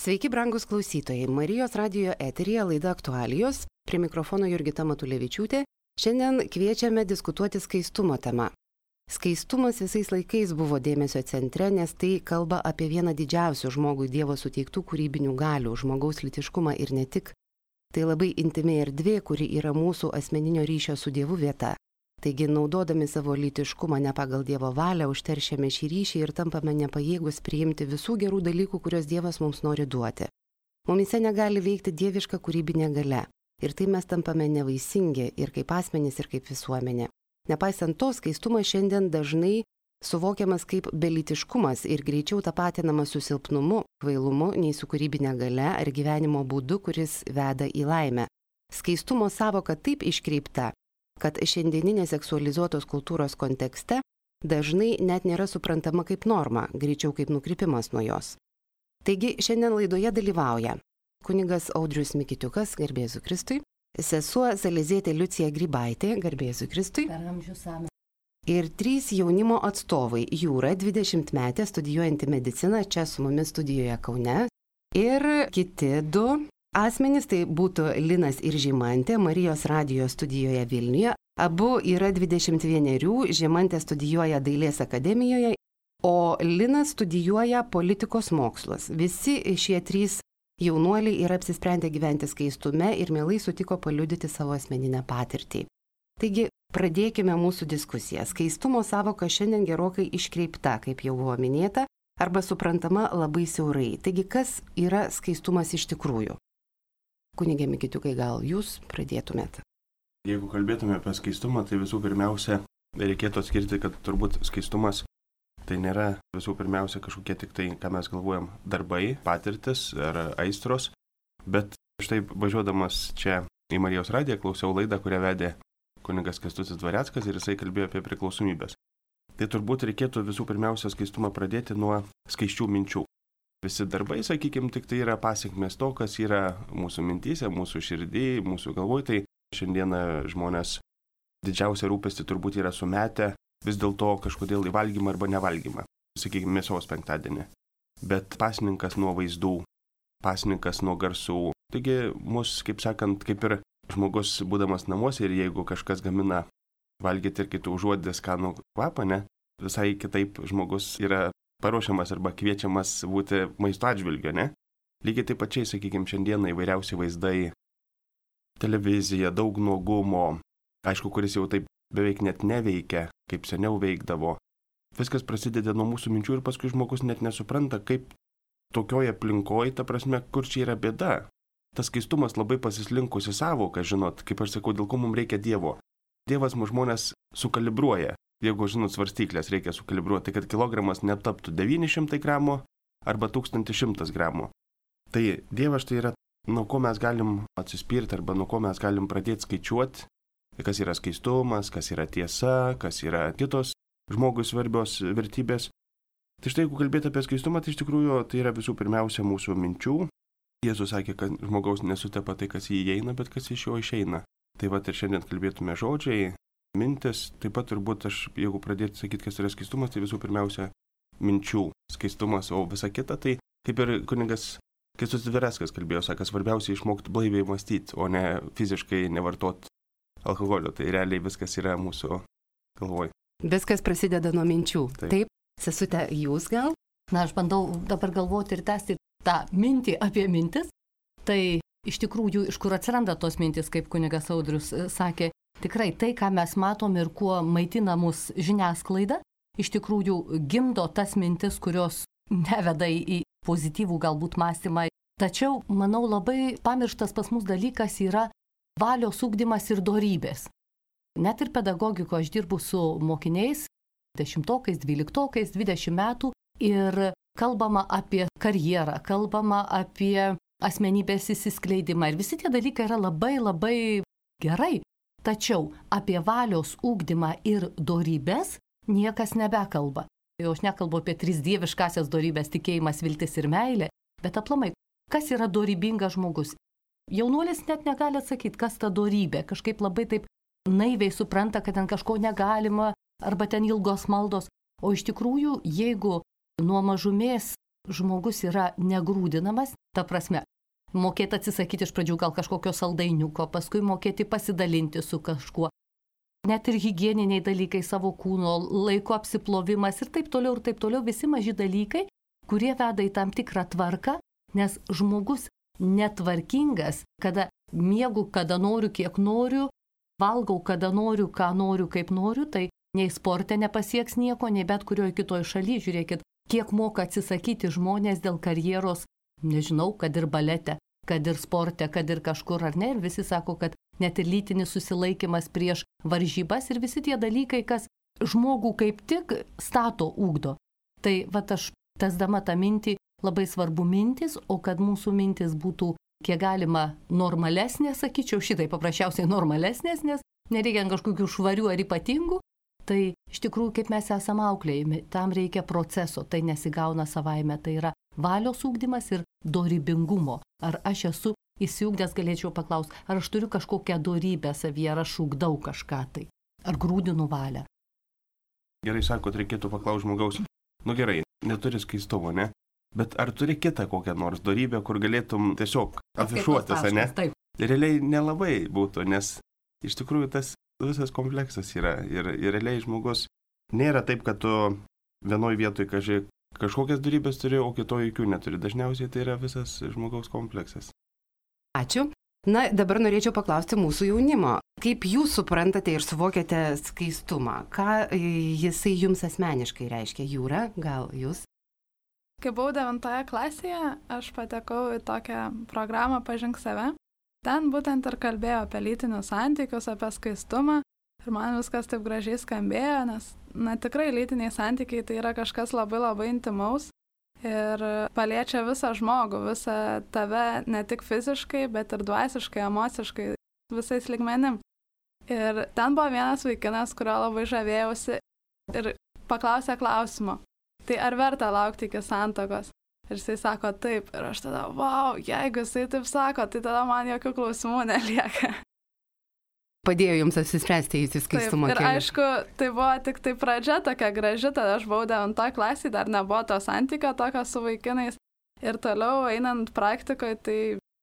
Sveiki, brangus klausytojai. Marijos radio eterija laida aktualijos. Prie mikrofono Jurgita Matulevičiūtė. Šiandien kviečiame diskutuoti skaistumo temą. Skaistumas visais laikais buvo dėmesio centre, nes tai kalba apie vieną didžiausių žmogui Dievo suteiktų kūrybinių galių - žmogaus litiškumą ir ne tik. Tai labai intimi erdvė, kuri yra mūsų asmeninio ryšio su Dievu vieta. Taigi, naudodami savo lytiškumą ne pagal Dievo valią, užteršiame šį ryšį ir tampame nepajėgus priimti visų gerų dalykų, kuriuos Dievas mums nori duoti. Mumise negali veikti dieviška kūrybinė gale. Ir tai mes tampame nevaisingi ir kaip asmenys, ir kaip visuomenė. Nepaisant to, skaistumas šiandien dažnai suvokiamas kaip belitiškumas ir greičiau tapatinamas su silpnumu, kvailumu, nei su kūrybinė gale ar gyvenimo būdu, kuris veda į laimę. Skaistumo savoka taip iškreipta, kad šiandieninės seksualizuotos kultūros kontekste dažnai net nėra suprantama kaip norma, greičiau kaip nukrypimas nuo jos. Taigi šiandien laidoje dalyvauja kunigas Audrius Mikitiukas, garbėsiu Kristui, sesuo Salėzėtė Liucija Grybaitė, garbėsiu Kristui. Ir trys jaunimo atstovai - Jūra, 20 metė, studijuojanti mediciną čia su mumis studijoje Kaune. Ir kiti du Asmenys tai būtų Linas ir Žymantė Marijos radijos studijoje Vilniuje. Abu yra 21, Žymantė studijuoja Dailės akademijoje, o Linas studijuoja politikos mokslus. Visi šie trys jaunuoliai yra apsisprendę gyventi skaistume ir mielai sutiko paliudyti savo asmeninę patirtį. Taigi, pradėkime mūsų diskusiją. Skaistumo savoka šiandien gerokai iškreipta, kaip jau buvo minėta, arba suprantama labai siaurai. Taigi, kas yra skaistumas iš tikrųjų? Kunigė Mikitiukai, gal jūs pradėtumėt? Jeigu kalbėtume apie skaistumą, tai visų pirmiausia, reikėtų atskirti, kad turbūt skaistumas tai nėra visų pirmiausia kažkokie tik tai, ką mes galvojam, darbai, patirtis ar aistros, bet štai važiuodamas čia į Marijos radiją klausiau laidą, kurią vedė kunigas Kestutis Dvareckas ir jisai kalbėjo apie priklausomybės. Tai turbūt reikėtų visų pirmiausia skaistumą pradėti nuo skaiščių minčių. Visi darbai, sakykime, tik tai yra pasiekmes to, kas yra mūsų mintys, mūsų širdį, mūsų galvoj. Tai šiandieną žmonės didžiausia rūpesti turbūt yra sumetę vis dėlto kažkodėl į valgymą arba nevalgymą. Sakykime, mėsos penktadienį. Bet pasninkas nuo vaizdų, pasninkas nuo garsų. Taigi, mus, kaip sakant, kaip ir žmogus būdamas namuose ir jeigu kažkas gamina valgyti ir kitų užuodė skanų kvapą, ne, visai kitaip žmogus yra paruošiamas arba kviečiamas būti maisto atžvilgio, ne? Lygiai taip pačiai, sakykime, šiandieną įvairiausi vaizdai, televizija, daug nuogumo, aišku, kuris jau taip beveik net neveikia, kaip seniau veikdavo. Viskas prasideda nuo mūsų minčių ir paskui žmogus net nesupranta, kaip tokioje aplinkoje, ta prasme, kur čia yra bėda. Tas keistumas labai pasislinkusi savoka, žinot, kaip aš sakau, dėl ko mums reikia Dievo. Dievas mūsų žmonės sukalibruoja jeigu žinot svarstyklės reikia sukalibruoti, kad kilogramas netaptų 900 gramų arba 1100 gramų. Tai Dievas tai yra, nuo ko mes galim atsispirti arba nuo ko mes galim pradėti skaičiuoti, kas yra skaistumas, kas yra tiesa, kas yra kitos žmogui svarbios vertybės. Tai štai jeigu kalbėti apie skaistumą, tai iš tikrųjų tai yra visų pirmiausia mūsų minčių. Jėzus sakė, kad žmogaus nesutepa tai, kas į jį įeina, bet kas iš jo išeina. Tai va ir šiandien kalbėtume žodžiai, mintis, taip pat turbūt aš, jeigu pradėti sakyti, kas yra skaistumas, tai visų pirmiausia minčių skaistumas, o visa kita, tai kaip ir kuningas Kristus Dvereskas kalbėjo, sako, svarbiausia išmokti blaiviai mąstyti, o ne fiziškai nevartoti alkoholio, tai realiai viskas yra mūsų galvoj. Viskas prasideda nuo minčių. Taip, taip sesute, jūs gal? Na, aš bandau dabar galvoti ir tęsti tą mintį apie mintis. Tai iš tikrųjų, iš kur atsiranda tos mintis, kaip kunigas Audrius e, sakė, Tikrai tai, ką mes matom ir kuo maitina mus žiniasklaida, iš tikrųjų gimdo tas mintis, kurios neveda į pozityvų galbūt mąstymą. Tačiau, manau, labai pamirštas pas mus dalykas yra valios ūkdymas ir dorybės. Net ir pedagogiko aš dirbu su mokiniais, dešimtokais, dvyliktokais, dvidešimt metų ir kalbama apie karjerą, kalbama apie asmenybės įsiskleidimą ir visi tie dalykai yra labai labai gerai. Tačiau apie valios ūkdymą ir dorybės niekas nebekalba. Jau aš nekalbu apie tris dieviškasias dorybės - tikėjimas, viltis ir meilė, bet aplamai, kas yra dorybingas žmogus. Jaunuolis net negali atsakyti, kas ta dorybė. Kažkaip labai taip naiviai supranta, kad ten kažko negalima, arba ten ilgos maldos. O iš tikrųjų, jeigu nuo mažumės žmogus yra negrūdinamas, ta prasme, mokėti atsisakyti iš pradžių gal kažkokio saldainiuko, paskui mokėti pasidalinti su kažkuo. Net ir hygieniniai dalykai savo kūno, laiko apsiplovimas ir taip toliau ir taip toliau, visi maži dalykai, kurie veda į tam tikrą tvarką, nes žmogus netvarkingas, kada miegu, kada noriu, kiek noriu, valgau, kada noriu, ką noriu, kaip noriu, tai nei sporte nepasieks nieko, nei bet kurioje kitoje šalyje. Žiūrėkit, kiek moka atsisakyti žmonės dėl karjeros, nežinau, kad ir balete, kad ir sporte, kad ir kažkur ar ne. Ir visi sako, kad net ir lytinis susilaikimas prieš varžybas ir visi tie dalykai, kas žmogų kaip tik stato ūkdo. Tai va aš tasdama tą mintį, labai svarbu mintis, o kad mūsų mintis būtų kiek galima normalesnės, sakyčiau, šitai paprasčiausiai normalesnės, nes nereikia kažkokių švarių ar ypatingų, tai iš tikrųjų kaip mes esame auklėjami, tam reikia proceso, tai nesigauna savaime, tai yra valios ūkdymas ir dorybingumo. Ar aš esu įsiugdęs, galėčiau paklausti, ar aš turiu kažkokią dorybę savyje, ar aš ūkdau kažką tai, ar grūdinu valią. Gerai sakot, reikėtų paklausti žmogaus, nu gerai, neturi skaistumo, ne? Bet ar turi kitą kokią nors darybę, kur galėtum tiesiog afišuotis, ne? Taip. Realiai nelabai būtų, nes iš tikrųjų tas visas kompleksas yra. Ir, ir realiai žmogus nėra taip, kad tu vienoje vietoje kažkai kažkokias darybės turi, o kitoje jokių neturi. Dažniausiai tai yra visas žmogaus kompleksas. Ačiū. Na, dabar norėčiau paklausti mūsų jaunimo. Kaip jūs suprantate ir suvokiate skaistumą? Ką jisai jums asmeniškai reiškia? Jūra, gal jūs? Kai buvau devintoje klasėje, aš patekau į tokią programą Pažink save. Ten būtent ir kalbėjau apie lytinius santykius, apie skaistumą. Ir man viskas taip gražiai skambėjo, nes, na tikrai lytiniai santykiai tai yra kažkas labai labai intimaus ir paliečia visą žmogų, visą tave ne tik fiziškai, bet ir dvasiškai, emociškai, visais ligmenim. Ir ten buvo vienas vaikinas, kurio labai žavėjausi ir paklausė klausimo, tai ar verta laukti iki santokos? Ir jisai sako taip, ir aš tada, wow, jeigu jisai taip sako, tai tada man jokių klausimų nelieka. Padėjo jums apsispręsti į skaistumo kelią. Ir aišku, tai buvo tik tai pradžia tokia graži, tada aš buvau devinto klasėje, dar nebuvo to santykio tokio su vaikinais. Ir toliau einant praktikoje, tai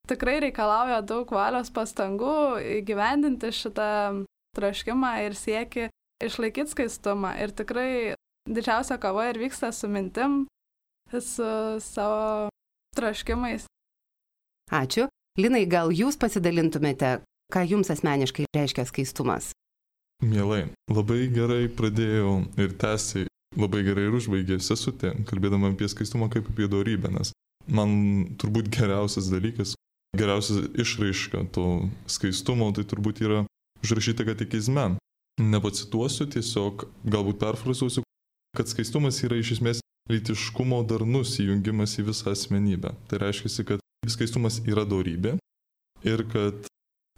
tikrai reikalauja daug valios pastangų įgyvendinti šitą troškimą ir sieki išlaikyti skaistumą. Ir tikrai didžiausia kova ir vyksta su mintim, su savo troškimais. Ačiū. Linai, gal jūs pasidalintumėte, ką jums asmeniškai reiškia skaistumas? Mielai, labai gerai pradėjau ir tęsiai, labai gerai ir užbaigė sesutė, kalbėdama apie skaistumą kaip apie dorybę, nes man turbūt geriausias dalykas, geriausia išraiška to skaistumo, tai turbūt yra užrašyta katekizme. Nepacituosiu, tiesiog galbūt perfrazuosiu, kad skaistumas yra iš esmės lytiškumo darnus įjungimas į visą asmenybę. Tai reiškia, kad skaistumas yra dorybė ir kad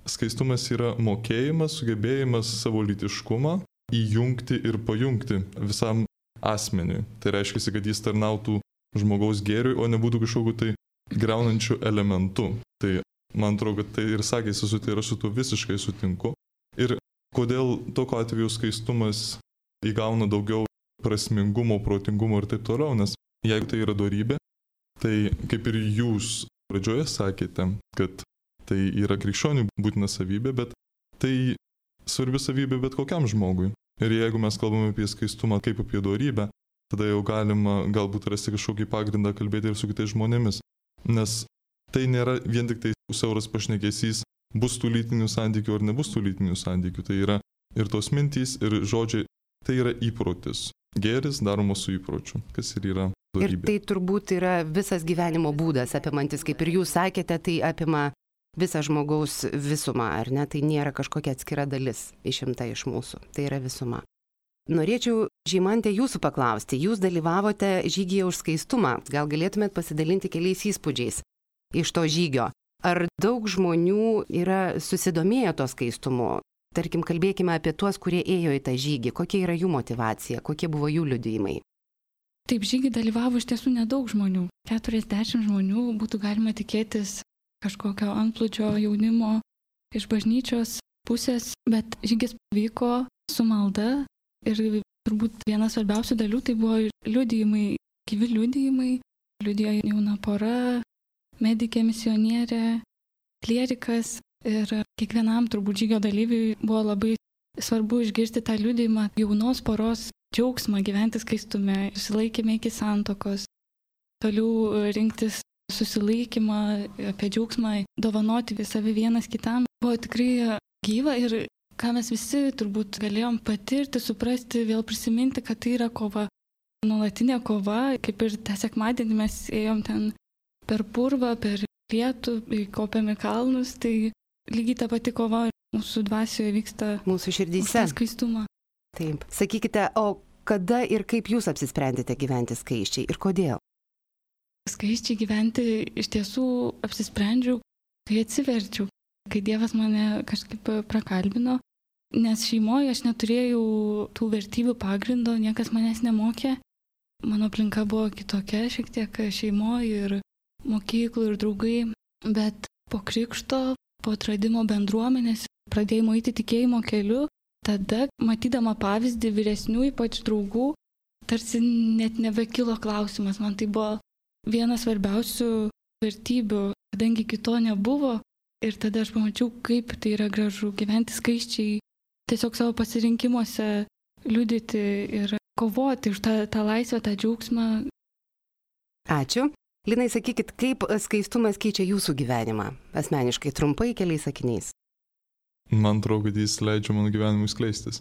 skaistumas yra mokėjimas, sugebėjimas savo lytiškumą įjungti ir pajungti visam asmeniui. Tai reiškia, kad jis tarnautų žmogaus gėriui, o nebūtų kažkokiu tai greunančiu elementu. Tai man atrodo, kad tai ir sakė sesutė ir aš su tuo visiškai sutinku. Ir kodėl tokio atveju skaistumas įgauna daugiau prasmingumo, protingumo ir taip toliau, nes jeigu tai yra darybė, tai kaip ir jūs pradžioje sakėte, kad tai yra krikščionių būtina savybė, bet tai svarbi savybė bet kokiam žmogui. Ir jeigu mes kalbame apie skaistumą kaip apie darybę, tada jau galima galbūt rasti kažkokį pagrindą kalbėti ir su kitais žmonėmis. Nes tai nėra vien tik tai siauras pašnekesys, bus tų lytinių santykių ar nebus tų lytinių santykių. Tai yra ir tos mintys, ir žodžiai, tai yra įprotis. Gėris daromas su įpročiu, kas ir yra. Dorybė. Ir tai turbūt yra visas gyvenimo būdas apimantis, kaip ir jūs sakėte, tai apima visą žmogaus visumą, ar ne? Tai nėra kažkokia atskira dalis išimta iš mūsų, tai yra visuma. Norėčiau, Žymantė, jūsų paklausti. Jūs dalyvavote žygyje už skaistumą. Gal galėtumėt pasidalinti keliais įspūdžiais iš to žygio? Ar daug žmonių yra susidomėję to skaistumu? Tarkim, kalbėkime apie tuos, kurie ėjo į tą žygį. Kokia yra jų motivacija, kokie buvo jų liudijimai? Taip, žygį dalyvavo iš tiesų nedaug žmonių. 40 žmonių būtų galima tikėtis kažkokio antplūdžio jaunimo iš bažnyčios pusės, bet žygis vyko su malda ir turbūt vienas svarbiausių dalių tai buvo liudijimai, gyvi liudijimai, liudijo jauna pora, medikė misionierė, klierikas ir kiekvienam turbūt žygio dalyviui buvo labai svarbu išgirsti tą liudymą jaunos poros džiaugsmą gyventi skaistume, susilaikėme iki santokos, toliau rinktis susilaikymą, apie džiaugsmą, dovanoti savi vienas kitam. Buvo tikrai gyva ir ką mes visi turbūt galėjom patirti, suprasti, vėl prisiminti, kad tai yra kova. Nuolatinė kova, kaip ir tą sekmadienį mes ėjom ten per purvą, per lietų, kopėme kalnus, tai lygiai ta pati kova mūsų dvasioje vyksta. Mūsų širdyse. Skaistumą. Taip. Sakykite, o kada ir kaip jūs apsisprendėte gyventi skaičiai ir kodėl? Skaičiai gyventi iš tiesų apsisprendžiau, kai atsiverčiau, kai Dievas mane kažkaip prakalbino, nes šeimoje aš neturėjau tų vertybių pagrindo, niekas manęs nemokė. Mano aplinka buvo kitokia šiek tiek šeimoje ir mokyklų ir draugai, bet po krikšto, po atradimo bendruomenės, pradėjimo įti tikėjimo keliu, tada, matydama pavyzdį vyresnių, ypač draugų, tarsi net nebekilo klausimas, man tai buvo vienas svarbiausių vertybių, kadangi kito nebuvo ir tada aš pamačiau, kaip tai yra gražu gyventi skaičiai, tiesiog savo pasirinkimuose liudyti ir kovoti už tą, tą laisvę, tą džiaugsmą. Ačiū. Linai, sakykit, kaip skaistumas keičia jūsų gyvenimą? Asmeniškai, trumpai, keliais sakiniais. Man atrodo, kad jis leidžia mano gyvenimui skleistis.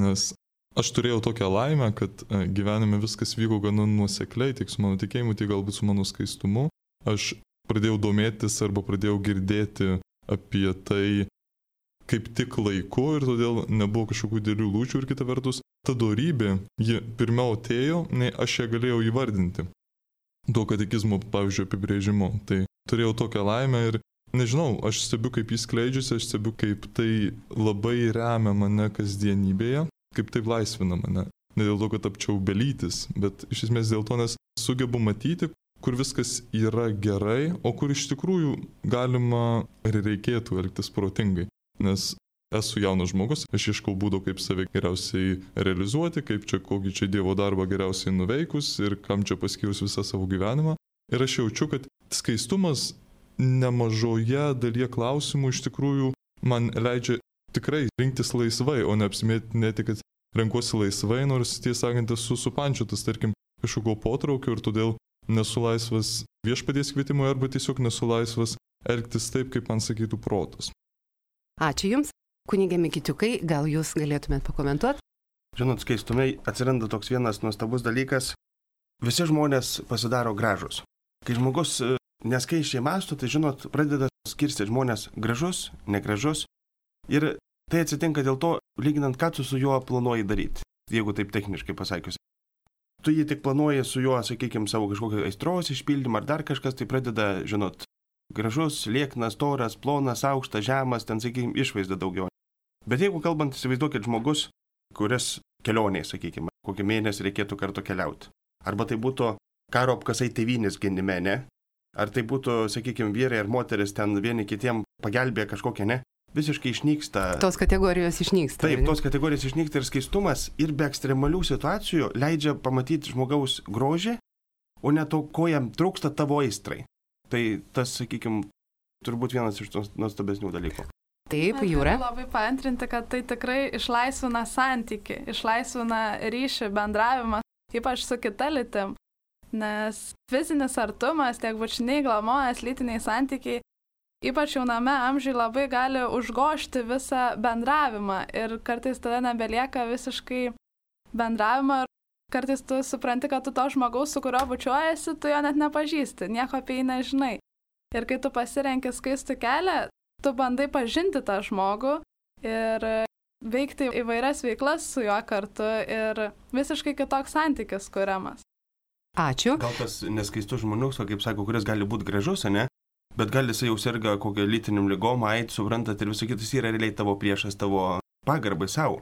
Nes aš turėjau tokią laimę, kad e, gyvenime viskas vyko gana nuosekliai, tiek su mano tikėjimu, tiek galbūt su mano skaistumu. Aš pradėjau domėtis arba pradėjau girdėti apie tai, kaip tik laiku ir todėl nebuvo kažkokių dėlių lūčių ir kita vertus, ta dorybė, ji pirmiau atėjo, nei aš ją galėjau įvardinti. Tuo katekizmo, pavyzdžiui, apibrėžimu. Tai turėjau tokią laimę ir nežinau, aš stebiu, kaip jis kleidžiasi, aš stebiu, kaip tai labai remia mane kasdienybėje, kaip tai laisvina mane. Ne dėl to, kad tapčiau belytis, bet iš esmės dėl to, nes sugebu matyti, kur viskas yra gerai, o kur iš tikrųjų galima ir reikėtų elgtis protingai nes esu jaunas žmogus, aš ieškau būdų, kaip save geriausiai realizuoti, kaip čia kokį čia Dievo darbą geriausiai nuveikus ir kam čia paskyrus visą savo gyvenimą. Ir aš jaučiu, kad skaistumas nemažoje dalyje klausimų iš tikrųjų man leidžia tikrai rinktis laisvai, o ne apsimėtinėti, kad renkuosi laisvai, nors tiesą sakant esu supančiotas, tarkim, kažkokio potraukio ir todėl nesu laisvas viešpaties kvietimui arba tiesiog nesu laisvas elgtis taip, kaip man sakytų protas. Ačiū Jums. Kunigė Mikitiukai, gal Jūs galėtumėt pakomentuoti? Žinot, skaistumiai atsiranda toks vienas nuostabus dalykas. Visi žmonės pasidaro gražus. Kai žmogus e, neskaičiai masto, tai žinot, pradeda skirsti žmonės gražus, negražus. Ir tai atsitinka dėl to, lyginant, ką tu su juo planuoji daryti, jeigu taip techniškai pasakius. Tu jį tik planuoji su juo, sakykime, savo kažkokią aistros išpildymą ar dar kažkas, tai pradeda, žinot, Gražus, lieknas, toras, plonas, aukštas, žemas, ten, sakykime, išvaizda daugiau. Bet jeigu kalbant, įsivaizduokit žmogus, kuris kelioniai, sakykime, kokį mėnesį reikėtų kartu keliauti. Arba tai būtų karo apkasai tėvynės gynime, ne? Ar tai būtų, sakykime, vyrai ar moteris ten vieni kitiem pagelbėja kažkokia, ne? Visiškai išnyksta. Tos kategorijos išnyksta. Taip, tos kategorijos išnyksta ir skaistumas ir be ekstremalių situacijų leidžia pamatyti žmogaus grožį, o ne to, ko jam trūksta tavo aistrai. Tai tas, sakykime, turbūt vienas iš tos nuostabesnių dalykų. Taip, Jūra. Labai paantrinti, kad tai tikrai išlaisvina santyki, išlaisvina ryšį, bendravimą, ypač su kita lytim. Nes fizinis artumas, tiek bučiniai, glamonės, lytiniai santykiai, ypač jauname amžiai labai gali užgošti visą bendravimą ir kartais tada nebelieka visiškai bendravimo Kartais tu supranti, kad tu to žmogaus, su kurio bučiuojasi, tu jo net nepažįsti, nieko apie jį nežinai. Ir kai tu pasirenki skaistų kelią, tu bandai pažinti tą žmogų ir veikti įvairias veiklas su juo kartu ir visiškai kitoks santykis kuriamas. Ačiū. Gal tas neskaistus žmogus, kaip sako, kuris gali būti gražus, ne? Bet gal jisai jau serga kokią lytiniam lygom, ait, suprantat, ir visą kitą, jis yra realiai tavo priešas, tavo pagarbai savo.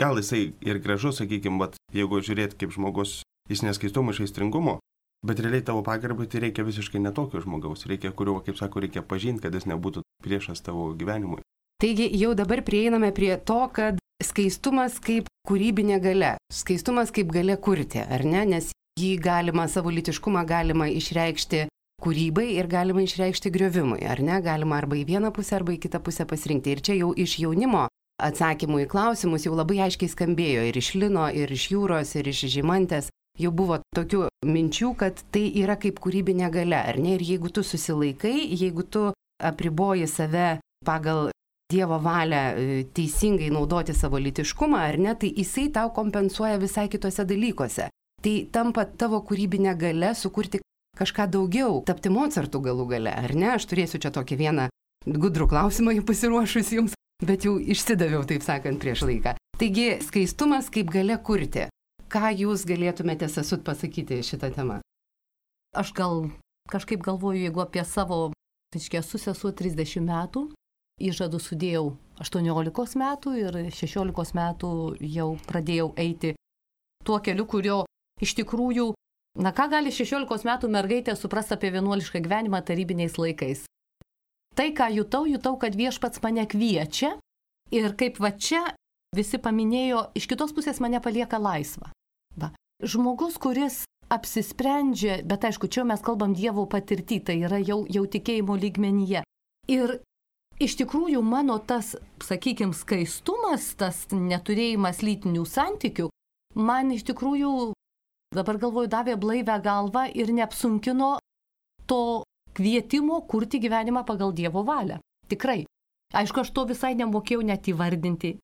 Gal jisai ir gražus, sakykime, jeigu žiūrėt kaip žmogus, jis neskaistumo iš aistringumo, bet realiai tavo pagarbai tai reikia visiškai netokio žmogaus, reikia kurio, kaip sako, reikia pažinti, kad jis nebūtų priešas tavo gyvenimui. Taigi jau dabar prieiname prie to, kad skaistumas kaip kūrybinė gale, skaistumas kaip gale kurti, ar ne? Nes jį galima, savo litiškumą galima išreikšti kūrybai ir galima išreikšti griovimui, ar ne? Galima arba į vieną pusę, arba į kitą pusę pasirinkti. Ir čia jau iš jaunimo atsakymų į klausimus jau labai aiškiai skambėjo ir iš Lino, ir iš Jūros, ir iš Žymantės. Jau buvo tokių minčių, kad tai yra kaip kūrybinė gale, ar ne? Ir jeigu tu susilaikai, jeigu tu apriboji save pagal Dievo valią e, teisingai naudoti savo litiškumą, ar ne, tai jisai tau kompensuoja visai kitose dalykuose. Tai tampa tavo kūrybinė gale sukurti kažką daugiau, tapti Mozartu galų gale, ar ne? Aš turėsiu čia tokį vieną gudrų klausimą jau pasiruošus jums, bet jau išsidaviau, taip sakant, prieš laiką. Taigi, skaistumas kaip gale kurti. Ką jūs galėtumėte sasut pasakyti šitą temą? Aš gal kažkaip galvoju, jeigu apie savo, tai esu sesuo 30 metų, įžadų sudėjau 18 metų ir 16 metų jau pradėjau eiti tuo keliu, kurio iš tikrųjų Na ką gali 16 metų mergaitė suprasti apie vienuolišką gyvenimą tarybiniais laikais? Tai, ką jutau, jutau, kad viešpats mane kviečia ir kaip va čia visi paminėjo, iš kitos pusės mane palieka laisvą. Va. Žmogus, kuris apsisprendžia, bet aišku, čia mes kalbam Dievo patirtį, tai yra jau, jau tikėjimo lygmenyje. Ir iš tikrųjų mano tas, sakykime, skaistumas, tas neturėjimas lytinių santykių, man iš tikrųjų dabar galvoju, davė blaivę galvą ir neapsunkino to kvietimo kurti gyvenimą pagal Dievo valią. Tikrai. Aišku, aš to visai nemokėjau net įvardinti.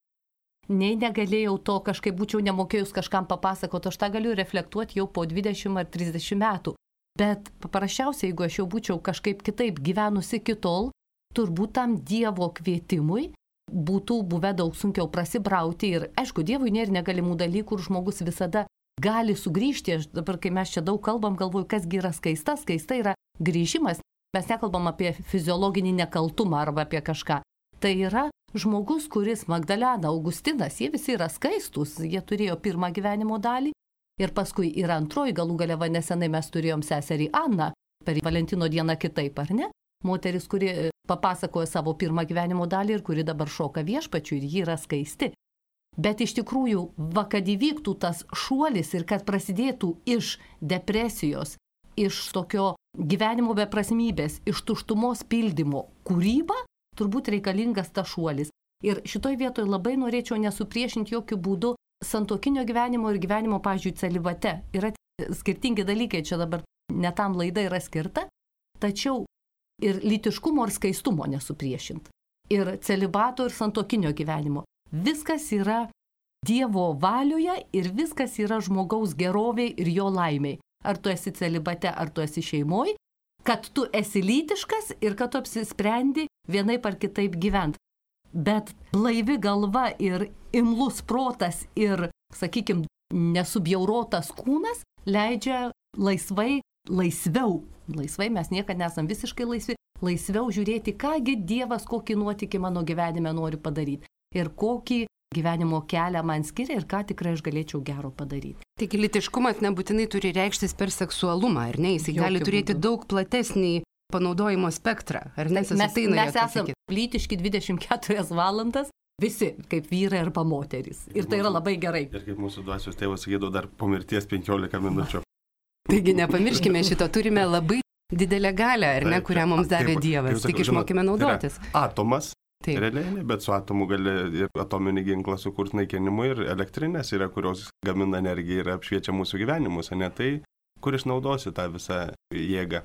Nei negalėjau to kažkaip būčiau nemokėjus kažkam papasakoti, aš tą galiu reflektuoti jau po 20 ar 30 metų. Bet paprasčiausiai, jeigu aš jau būčiau kažkaip kitaip gyvenusi kitol, turbūt tam Dievo kvietimui būtų buvę daug sunkiau prasibrauti ir, aišku, Dievui nėra negalimų dalykų, kur žmogus visada gali sugrįžti. Aš dabar, kai mes čia daug kalbam, galvoju, kasgi yra skaista. Skaista yra grįžimas. Mes nekalbam apie fiziologinį nekaltumą arba apie kažką. Tai yra žmogus, kuris Magdalena, Augustinas, jie visi yra skaistus, jie turėjo pirmą gyvenimo dalį ir paskui ir antroji, galų gale va nesenai mes turėjom seserį Anną, per Valentino dieną kitaip, ar ne? Moteris, kuri papasakojo savo pirmą gyvenimo dalį ir kuri dabar šoka viešpačiu ir ji yra skaisti. Bet iš tikrųjų, va kad įvyktų tas šuolis ir kad prasidėtų iš depresijos, iš tokio gyvenimo beprasmybės, iš tuštumos pildymo kūryba, turbūt reikalingas tas šuolis. Ir šitoj vietoje labai norėčiau nesupriešinti jokių būdų santokinio gyvenimo ir gyvenimo, pažiūrėjau, celibate. Yra skirtingi dalykai, čia dabar netam laida yra skirta, tačiau ir litiškumo ir skaistumo nesupriešint. Ir celibato ir santokinio gyvenimo. Viskas yra Dievo valioje ir viskas yra žmogaus geroviai ir jo laimiai. Ar tu esi celibate, ar tu esi šeimoji, kad tu esi lytiškas ir kad tu apsisprendi vienaip ar kitaip gyventi. Bet blaivi galva ir imlus protas ir, sakykime, nesubjaurotas kūnas leidžia laisvai, laisviau, laisvai mes niekada nesam visiškai laisvi, laisviau žiūrėti, kągi Dievas kokį nuotykį mano gyvenime nori padaryti ir kokį gyvenimo kelią man skiria ir ką tikrai aš galėčiau gero padaryti. Taigi litiškumas nebūtinai turi reikštis per seksualumą, ar ne? Jis gali turėti būdų. daug platesnį panaudojimo spektrą, ar ne? Mes, mes esame lytiški 24 valandas, visi, kaip vyrai arba moterys. Ir tai yra labai gerai. Ir kaip mūsų duosios tėvas sakydavo, dar po mirties 15 minučių. Taigi nepamirškime šito, turime labai didelę galę, ar ne, kurią mums davė taip, Dievas, tik išmokime naudotis. Tai atomas Taip. Realiai, bet su atomu gali ir atominį ginklą sukurti naikinimui ir elektrinės yra, kurios gamina energiją ir apšviečia mūsų gyvenimus, o ne tai, kur išnaudosi tą visą jėgą.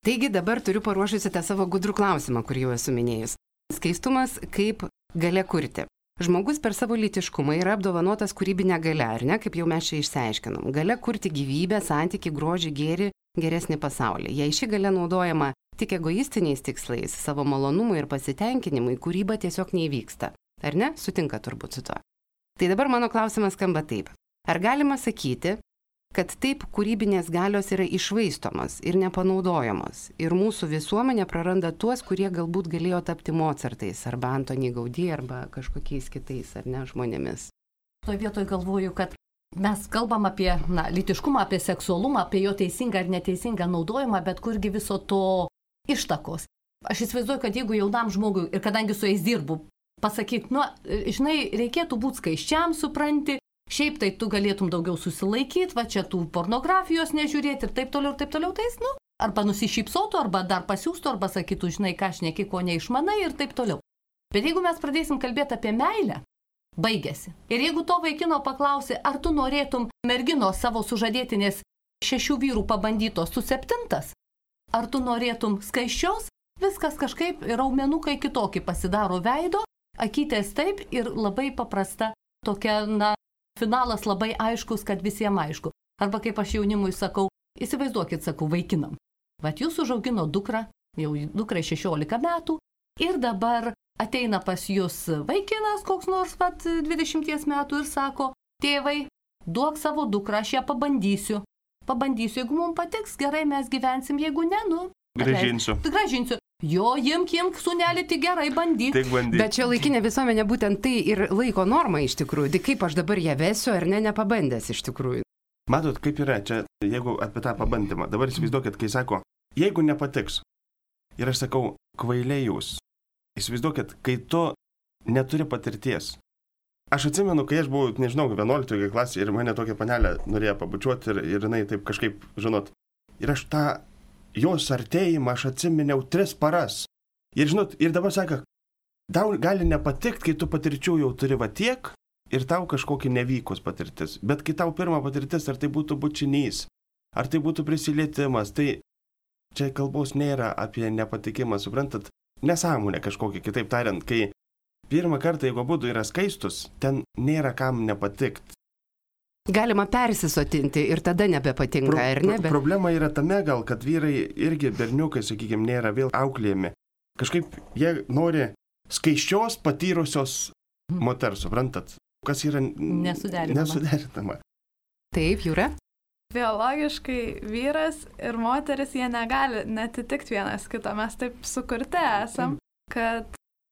Taigi dabar turiu paruošusi tą savo gudrų klausimą, kurį jau esu minėjus. Skaistumas kaip gale kurti. Žmogus per savo litiškumą yra apdovanotas kūrybinė gale, ar ne, kaip jau mes čia išsiaiškinom. Gale kurti gyvybę, santyki, grožį, gėri, geresnį pasaulį. Jei ši gale naudojama tik egoistiniais tikslais, savo malonumui ir pasitenkinimui, kūryba tiesiog neįvyksta. Ar ne? Sutinka turbūt su to. Tai dabar mano klausimas skamba taip. Ar galima sakyti, kad taip kūrybinės galios yra išvaistomos ir nepanaudojamos ir mūsų visuomenė praranda tuos, kurie galbūt galėjo tapti Mozartais arba Antony Gaudy arba kažkokiais kitais ar ne žmonėmis. Toje vietoje galvoju, kad mes kalbam apie na, litiškumą, apie seksualumą, apie jo teisingą ar neteisingą naudojimą, bet kurgi viso to ištakos. Aš įsivaizduoju, kad jeigu jaunam žmogui, ir kadangi su jais dirbu, pasakyti, nu, žinai, reikėtų būti skaiščiam, supranti, Šiaip tai tu galėtum daugiau susilaikyti, va čia tų pornografijos nežiūrėti ir taip toliau ir taip toliau, tai jis, nu, arba nusišypsotų, arba dar pasiūstų, arba sakytų, žinai, ką aš neki, ko neišmanai ir taip toliau. Bet jeigu mes pradėsim kalbėti apie meilę, baigėsi. Ir jeigu to vaikino paklausi, ar tu norėtum merginos savo sužadėtinės šešių vyrų pabandytos su septintas, ar tu norėtum skaiščios, viskas kažkaip raumenukai kitokį pasidaro veido, akytės taip ir labai paprasta tokia, na, finalas labai aiškus, kad visiems aišku. Arba kaip aš jaunimui sakau, įsivaizduokit, sakau, vaikinam. Vat jūs užaugino dukrą, jau dukrai 16 metų, ir dabar ateina pas jūs vaikinas koks nors, vat 20 metų ir sako, tėvai, duok savo dukrą, aš ją pabandysiu. Pabandysiu, jeigu mums patiks, gerai mes gyvensim, jeigu ne, nu. Gražinsiu. atleisk. Gražinsiu. Jo, imk, imk, sunelį, tik gerai bandyk. Tik bandyk. Bet čia laikinė visuomenė būtent tai ir laiko norma iš tikrųjų. Tai kaip aš dabar ją vesiu ar ne, nepabandęs iš tikrųjų. Matot, kaip yra čia, jeigu apie tą pabandymą. Dabar įsivaizduokit, kai sako, jeigu nepatiks. Ir aš sakau, kvailiai jūs. Įsivaizduokit, kai tu neturi patirties. Aš atsimenu, kai aš buvau, nežinau, 11 klasėje ir mane tokia panelė norėjo pabučiuoti ir, ir jinai taip kažkaip, žinot, ir aš tą jos artėjimą aš atsiminiau tris paras. Ir žinot, ir dabar sako, tau gali nepatikti, kai tu patirčių jau turi va tiek ir tau kažkokia nevykus patirtis. Bet kai tau pirma patirtis, ar tai būtų bučinys, ar tai būtų prisilietimas, tai čia kalbos nėra apie nepatikimą, suprantat, nesąmonė kažkokia, kitaip tariant, kai pirmą kartą, jeigu būtų yra skaistus, ten nėra kam nepatikti. Galima persisotinti ir tada nebepatinka, ar ne? Bet... Problema yra tame gal, kad vyrai irgi berniukai, sakykime, nėra vėl auklėjami. Kažkaip jie nori skaiščios patyrusios moters, suprantat? Kas yra Nesuderinama. nesuderinama. Taip, Jūra. Biologiškai vyras ir moteris jie negali netitikti vienas kito. Mes taip sukurti esam, kad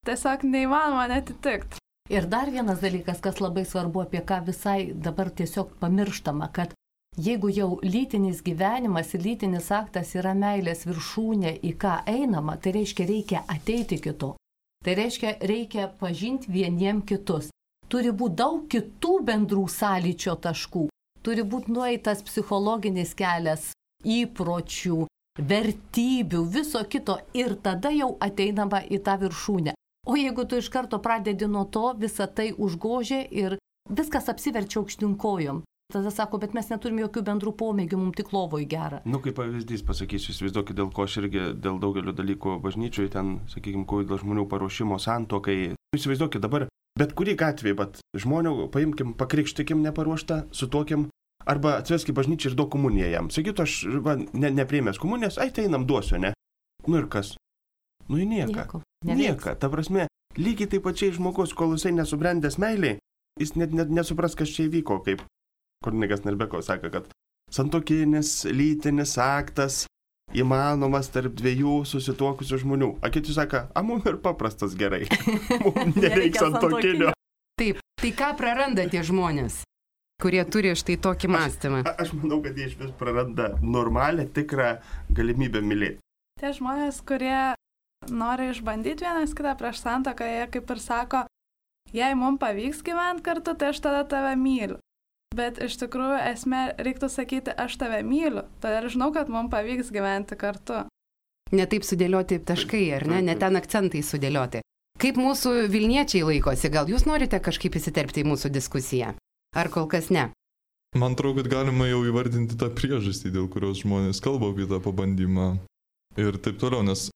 tiesiog neįmanoma netitikti. Ir dar vienas dalykas, kas labai svarbu, apie ką visai dabar tiesiog pamirštama, kad jeigu jau lytinis gyvenimas ir lytinis aktas yra meilės viršūnė, į ką einama, tai reiškia reikia ateiti kito. Tai reiškia reikia pažinti vieniem kitus. Turi būti daug kitų bendrų sąlyčio taškų. Turi būti nueitas psichologinis kelias, įpročių, vertybių, viso kito ir tada jau ateinama į tą viršūnę. O jeigu tu iš karto pradedi nuo to, visa tai užgožė ir viskas apsiverčia aukštinkojom. Tada sako, bet mes neturim jokių bendrų pomėgių, mums tik lovoj gera. Nu, kaip pavyzdys pasakysiu, įsivaizduokit, dėl ko aš irgi, dėl daugelio dalykų bažnyčioje, ten, sakykime, ko dėl žmonių paruošimo santokai. Įsivaizduokit dabar, bet kurį gatvį, bet žmonių paimkim, pakrikštikim neparuoštą, sutokim, arba atsveskim bažnyčią ir duok komuniją jam. Sakytų, aš va, ne, neprieimęs komunijos, ai tai einam duosiu, ne? Nu ir kas? Nu į nieką. Nieko. Nieka, ta prasme, lygiai taip pačiai žmogus, kol jisai nesubrendęs meiliai, jis net, net nesupras, kas čia įvyko, kaip Kornigas Nerbeko sako, kad santokinis, lytinis aktas įmanomas tarp dviejų susituokusių žmonių. A kiti sako, a mum ir paprastas gerai. Mums Nereikia nereiks santokinio. Taip. Tai ką praranda tie žmonės, kurie turi štai tokį mąstymą? A- Aš manau, kad jie iš vis praranda normalią, tikrą galimybę mylėti. Tie žmonės, kurie nori išbandyti vienas kitą prieš santoką, jie kaip ir sako, jei mums pavyks gyventi kartu, tai aš tada tave myliu. Bet iš tikrųjų esmė reiktų sakyti, aš tave myliu, todėl žinau, kad mums pavyks gyventi kartu. Netaip sudėlioti taškai, ar ne? Ne ten akcentai sudėlioti. Kaip mūsų Vilniečiai laikosi? Gal jūs norite kažkaip įsiterpti į mūsų diskusiją? Ar kol kas ne? Man atrodo, kad galima jau įvardinti tą priežastį, dėl kurios žmonės kalba apie tą pabandymą ir taip toliau, nes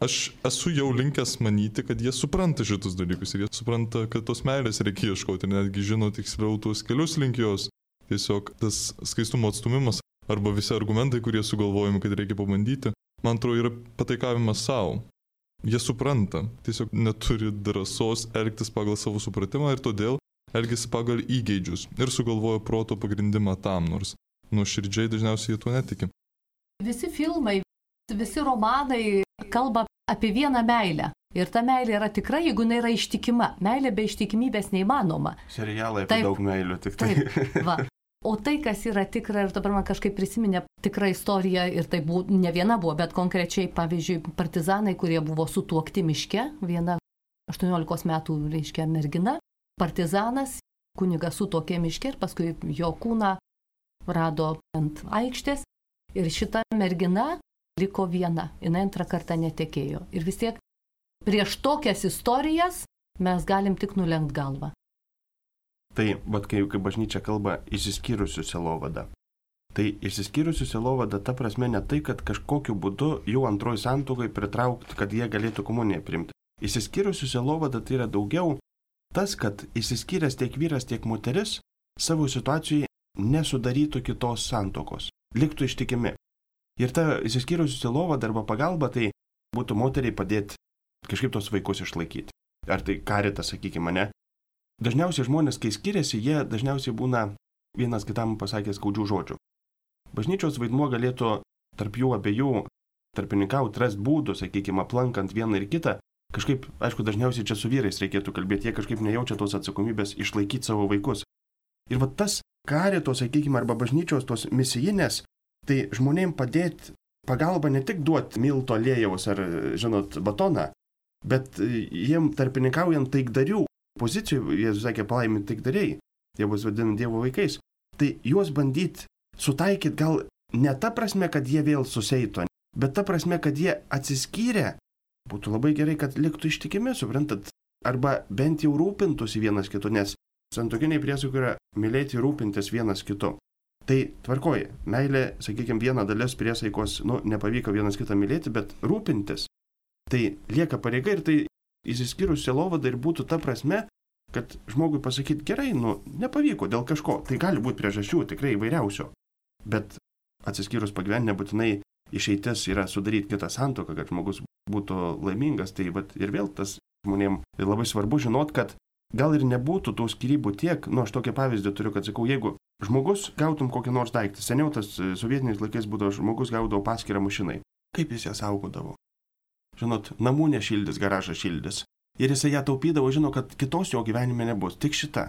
aš esu jau linkęs manyti, kad jie supranta šitus dalykus ir jie supranta, kad tos meilės reikia ieškoti netgi žino tiksliau tuos kelius link jos. Tiesiog tas skaistumo atstumimas arba visi argumentai, kurie sugalvojami, kad reikia pabandyti, man atrodo, yra pataikavimas savo. Jie supranta, tiesiog neturi drąsos elgtis pagal savo supratimą ir todėl elgesi pagal įgeidžius ir sugalvoja proto pagrindimą tam, nors nuoširdžiai dažniausiai jie tuo netiki. Visi filmai, visi romanai kalba apie vieną meilę. Ir ta meilė yra tikra, jeigu jinai yra ištikima. Meilė be ištikimybės neįmanoma. Serialai apie daug meilių, tik tai. Taip, va. O tai, kas yra tikra, ir dabar man kažkaip prisiminė tikrą istoriją, ir tai buvo, ne viena buvo, bet konkrečiai, pavyzdžiui, partizanai, kurie buvo sutuokti miške, viena 18 metų, reiškia, mergina, partizanas, kunigas sutokė miške ir paskui jo kūną rado ant aikštės ir šita mergina liko viena, jinai antrą kartą netekėjo. Ir vis tiek prieš tokias istorijas mes galim tik nulenkt galvą. Tai, vad kai, kai bažnyčia kalba įsiskyrusių selovada. Tai išsiskyrusių selovada ta prasme ne tai, kad kažkokiu būdu jų antroji santokai pritraukti, kad jie galėtų komuniją primti. Išsiskyrusių selovada tai yra daugiau tas, kad išsiskyręs tiek vyras, tiek moteris savo situacijai nesudarytų kitos santokos, liktų ištikimi. Ir ta išsiskyrusių selovada arba pagalba tai būtų moteriai padėti kažkaip tos vaikus išlaikyti. Ar tai karitas, sakykime, ne? Dažniausiai žmonės, kai skiriasi, jie dažniausiai būna vienas kitam pasakęs skaudžių žodžių. Bažnyčios vaidmuo galėtų tarp jų abiejų tarpininkauti, ras būdų, sakykime, aplankant vieną ir kitą. Kažkaip, aišku, dažniausiai čia su vyrais reikėtų kalbėti, jie kažkaip nejaučia tos atsakomybės išlaikyti savo vaikus. Ir va tas karito, sakykime, arba bažnyčios tos misijinės, tai žmonėm padėti pagalbą ne tik duoti milto lėjaus ar, žinot, batoną, bet jiem tarpininkaujant taikdarių pozicijų, Jėzus sakė palaiminti taikdariai, jie bus vadinami Dievo vaikais, tai juos bandyti sutaikyti gal ne ta prasme, kad jie vėl suseitų, bet ta prasme, kad jie atsiskyrė, būtų labai gerai, kad liktų ištikimi, suprantat, arba bent jau rūpintųsi vienas kitu, nes santokiniai priesakai yra mylėti ir rūpintis vienas kitu. Tai tvarkoji, meilė, sakykime, viena dalis priesaikos, nu, nepavyko vienas kitą mylėti, bet rūpintis. Tai lieka pareiga ir tai įsiskyrus selovada ir būtų ta prasme, kad žmogui pasakyti gerai, nu, nepavyko dėl kažko. Tai gali būti priežasčių tikrai įvairiausių. Bet atsiskyrus pagyventi nebūtinai išeitis yra sudaryti kitą santoką, kad žmogus būtų laimingas. Tai vat, ir vėl tas žmonėm labai svarbu žinot, kad gal ir nebūtų tų skirybų tiek, nu aš tokį pavyzdį turiu, kad sakau, jeigu žmogus gautum kokį nors daiktą, seniau tas e, sovietiniais laikais būdavo žmogus gaudavo paskirą mašinai, kaip jis ją saugodavo? žinot, namų nešildys, garažą šildys. Ir jisai ją taupydavo, žino, kad kitos jo gyvenime nebus, tik šita.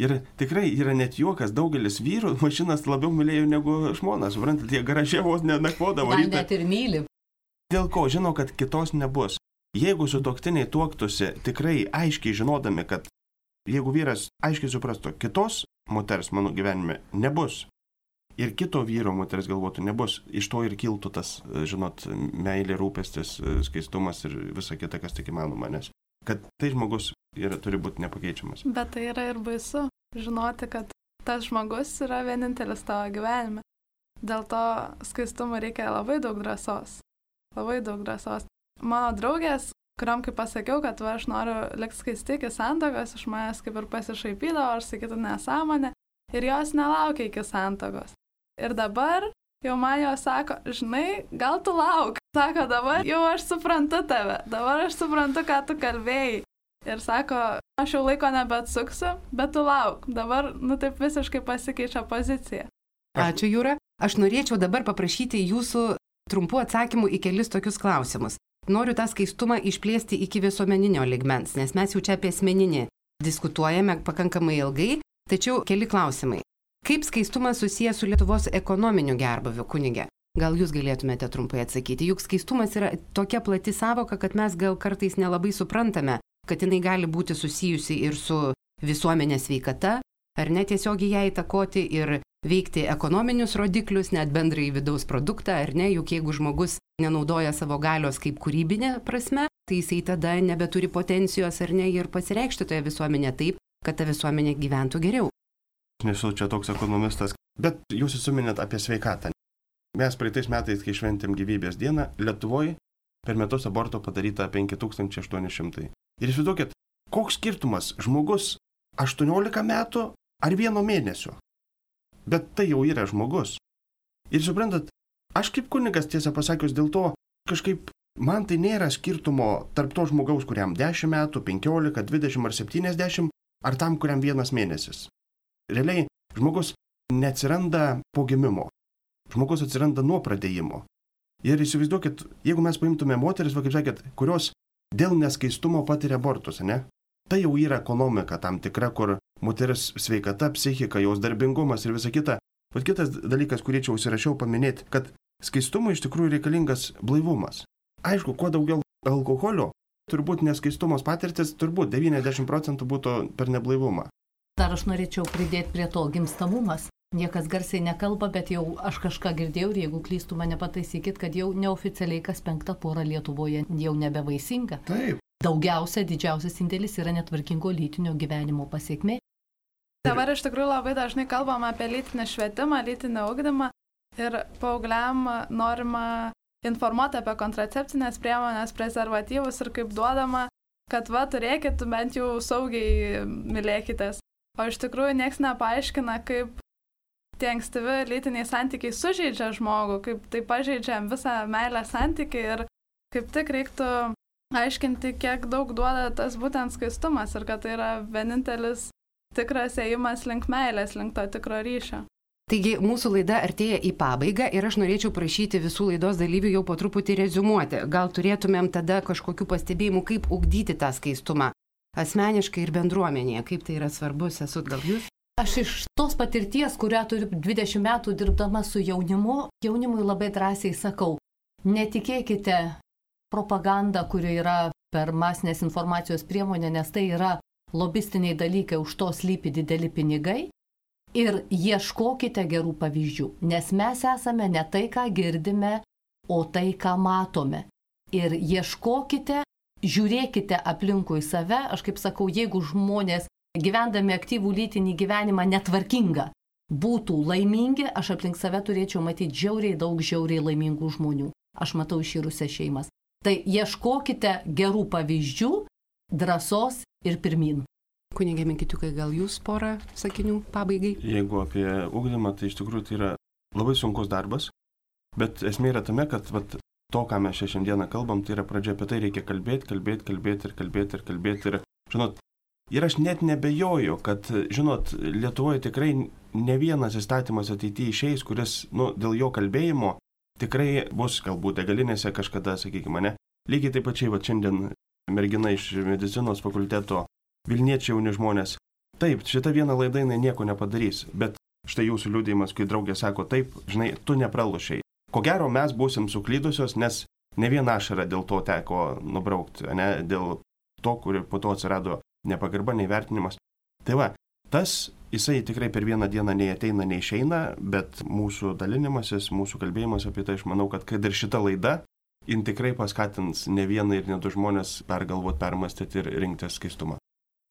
Ir tikrai yra net juokas, daugelis vyrų mašinas labiau mylėjo negu žmonas, suprantate, jie garaže vos nenakvodavo. Gal net ir myli. Dėl ko žino, kad kitos nebus. Jeigu su toktiniai tuoktusi tikrai aiškiai žinodami, kad jeigu vyras aiškiai suprastų, kitos moters mano gyvenime nebus, ir kito vyro moteris galvotų, nebus, iš to ir kiltų tas, žinot, meilė, rūpestis, skaistumas ir visa kita, kas tik įmanoma, nes kad tai žmogus yra, turi būti nepakeičiamas. Bet tai yra ir baisu žinoti, kad tas žmogus yra vienintelis tavo gyvenime. Dėl to skaistumo reikia labai daug drąsos. Labai daug drąsos. Mano draugės, kuriam kaip pasakiau, kad va, aš noriu likti skaisti iki santokos, iš manęs kaip ir pasišaipydavo, aš sakytų nesąmonę. Ir jos nelaukia iki santokos. Ir dabar jau man jo sako, žinai, gal tu lauk. Sako, dabar jau aš suprantu tave, dabar aš suprantu, ką tu kalbėjai. Ir sako, aš jau laiko nebeatsuksiu, bet tu lauk. Dabar, nu taip visiškai pasikeičia pozicija. Ačiū, Jūra. Aš norėčiau dabar paprašyti jūsų trumpų atsakymų į kelis tokius klausimus. Noriu tą skaistumą išplėsti iki visuomeninio ligmens, nes mes jau čia apie asmeninį diskutuojame pakankamai ilgai, tačiau keli klausimai. Kaip skaistumas susijęs su Lietuvos ekonominiu gerbaviu, kunigė? Gal jūs galėtumėte trumpai atsakyti, juk skaistumas yra tokia plati savoka, kad mes gal kartais nelabai suprantame, kad jinai gali būti susijusi ir su visuomenės veikata, ar netiesiogiai ją įtakoti ir veikti ekonominius rodiklius, net bendrai vidaus produktą, ar ne, juk jeigu žmogus nenaudoja savo galios kaip kūrybinė prasme, tai jisai tada nebeturi potencijos ar ne ir pasireikšti toje visuomenėje taip, kad ta visuomenė gyventų geriau nesu čia toks ekonomistas, bet jūs įsiminėt apie sveikatą. Mes praeitais metais, kai šventėm gyvybės dieną, Lietuvoje per metus aborto padaryta 5800. Ir įsivaizduokit, koks skirtumas žmogus 18 metų ar vieno mėnesio. Bet tai jau yra žmogus. Ir suprantat, aš kaip kunigas tiesą pasakius dėl to kažkaip man tai nėra skirtumo tarp to žmogaus, kuriam 10 metų, 15, 20 ar 70, ar tam, kuriam vienas mėnesis. Realiai žmogus neatsiranda po gimimo. Žmogus atsiranda nuo pradėjimo. Ir įsivaizduokit, jeigu mes paimtume moteris, va kaip sakėt, kurios dėl neskaistumo patiria abortus, ne? Tai jau yra ekonomika tam tikra, kur moteris sveikata, psichika, jos darbingumas ir visa kita. Bet kitas dalykas, kurį čia užsirašiau paminėti, kad skaistumui iš tikrųjų reikalingas blaivumas. Aišku, kuo daugiau alkoholio, turbūt neskaistumas patirtis, turbūt 90 procentų būtų per neblaivumą. Dar aš norėčiau pridėti prie to gimstamumas. Niekas garsiai nekalba, bet jau aš kažką girdėjau ir jeigu klystų mane pataisykit, kad jau neoficialiai kas penkta pora Lietuvoje jau nebevaisinga. Taip. Daugiausia, didžiausias indėlis yra netvarkingo lytinio gyvenimo pasiekmė. Dabar iš tikrųjų labai dažnai kalbam apie lytinį švietimą, lytinį ugdymą ir paaugliam norima informuoti apie kontracepcinės priemonės, prezervatyvus ir kaip duodama, kad va turėkit, bent jau saugiai mylėkitės. O iš tikrųjų niekas nepaaiškina, kaip tie ankstyvi lytiniai santykiai sužeidžia žmogų, kaip tai pažeidžia visą meilę santykiai ir kaip tik reiktų aiškinti, kiek daug duoda tas būtent skaistumas ir kad tai yra vienintelis tikras ėjimas link meilės, link to tikro ryšio. Taigi mūsų laida artėja į pabaigą ir aš norėčiau prašyti visų laidos dalyvių jau po truputį rezumuoti. Gal turėtumėm tada kažkokių pastebėjimų, kaip ugdyti tą skaistumą asmeniškai ir bendruomenėje, kaip tai yra svarbu, esu gal jūs? Aš iš tos patirties, kurią turiu 20 metų dirbdama su jaunimu, jaunimui labai drąsiai sakau, netikėkite propagandą, kuri yra per masinės informacijos priemonę, nes tai yra lobistiniai dalykai, už to slypi dideli pinigai ir ieškokite gerų pavyzdžių, nes mes esame ne tai, ką girdime, o tai, ką matome. Ir ieškokite, žiūrėkite aplinkui save, aš kaip sakau, jeigu žmonės gyvendami aktyvų lytinį gyvenimą netvarkingą būtų laimingi, aš aplink save turėčiau matyti žiauriai daug žiauriai laimingų žmonių. Aš matau iširusią šeimas. Tai ieškokite gerų pavyzdžių, drąsos ir pirmin. Kunigė Minkitiukai, gal jūs porą sakinių pabaigai? Jeigu apie ugdymą, tai iš tikrųjų tai yra labai sunkus darbas, bet esmė yra tame, kad vat, to, ką mes šiandieną kalbam, tai yra pradžia apie tai reikia kalbėti, kalbėti, kalbėti ir kalbėti ir kalbėti. Ir, žinot, ir aš net nebejoju, kad, žinot, Lietuvoje tikrai ne vienas įstatymas ateityje išeis, kuris, nu, dėl jo kalbėjimo tikrai bus galbūt degalinėse kažkada, sakykime, ne. Lygiai taip pačiai, va šiandien mergina iš medicinos fakulteto Vilniečiai jauni žmonės. Taip, šita viena laida jinai nieko nepadarys, bet štai jūsų liūdėjimas, kai draugė sako, taip, žinai, tu nepralušiai. Ko gero mes būsim suklydusios, nes ne viena ašara dėl to teko nubraukti, ne dėl to, kuri po to atsirado nepagarba, neįvertinimas. Tai va, tas jisai tikrai per vieną dieną nei ateina, nei išeina, bet mūsų dalinimasis, mūsų kalbėjimas apie tai, aš manau, kad kad ir šita laida, jin tikrai paskatins ne vieną ir ne du žmonės pergalvoti, permastyti ir rinktis skaistumą.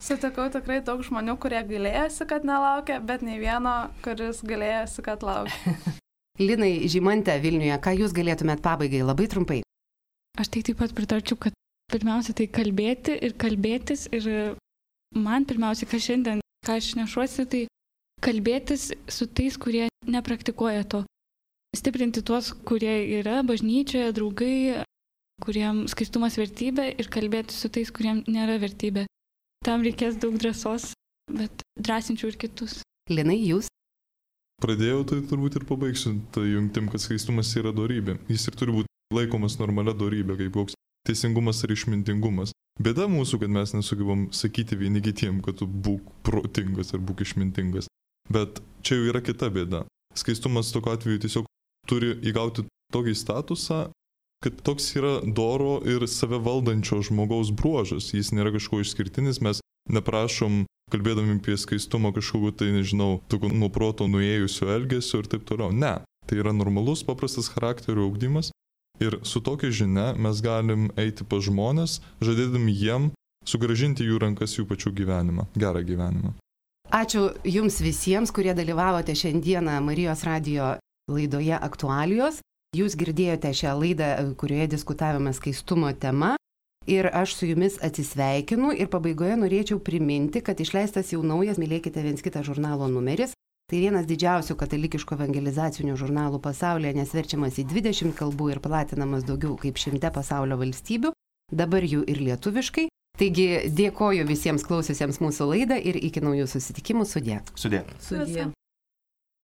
Sutikau tikrai daug žmonių, kurie galėjosi, kad nelaukia, bet nei vieno, kuris galėjosi, kad laukia. Linai Žymantė Vilniuje, ką jūs galėtumėt pabaigai labai trumpai? Aš tai taip pat pritarčiau, kad pirmiausia tai kalbėti ir kalbėtis ir man pirmiausia, ką šiandien, ką aš nešuosi, tai kalbėtis su tais, kurie nepraktikuoja to. Stiprinti tuos, kurie yra bažnyčioje, draugai, kuriem skaistumas vertybė ir kalbėti su tais, kuriem nėra vertybė. Tam reikės daug drąsos, bet drąsinčiau ir kitus. Linai, jūs? Pradėjau, tai turbūt ir pabaigsiu tą jungtim, kad skaistumas yra darybė. Jis ir turi būti laikomas normalia darybė, kaip koks teisingumas ar išmintingumas. Bėda mūsų, kad mes nesugebam sakyti vieni kitiem, kad tu būk protingas ar būk išmintingas. Bet čia jau yra kita bėda. Skaistumas tokiu atveju tiesiog turi įgauti tokį statusą, kad toks yra doro ir save valdančio žmogaus bruožas. Jis nėra kažkuo išskirtinis, mes neprašom, kalbėdami apie skaistumą, kažkokiu tai, nežinau, tokio nuo proto nuėjusio elgesio ir taip toliau. Ne, tai yra normalus, paprastas charakterio augdymas ir su tokia žinia mes galim eiti pa žmonės, žadėdami jiem sugražinti jų rankas jų pačių gyvenimą, gerą gyvenimą. Ačiū Jums visiems, kurie dalyvavote šiandieną Marijos radio laidoje aktualijos. Jūs girdėjote šią laidą, kurioje diskutavome skaistumo tema. Ir aš su jumis atsisveikinu ir pabaigoje norėčiau priminti, kad išleistas jau naujas Mylėkite viens kitą žurnalo numeris. Tai vienas didžiausių katalikiško evangelizacinių žurnalų pasaulyje, nes verčiamas į 20 kalbų ir platinamas daugiau kaip šimte pasaulio valstybių, dabar jų ir lietuviškai. Taigi dėkoju visiems klausiusiems mūsų laidą ir iki naujų susitikimų sudė. Sudė. Sudie.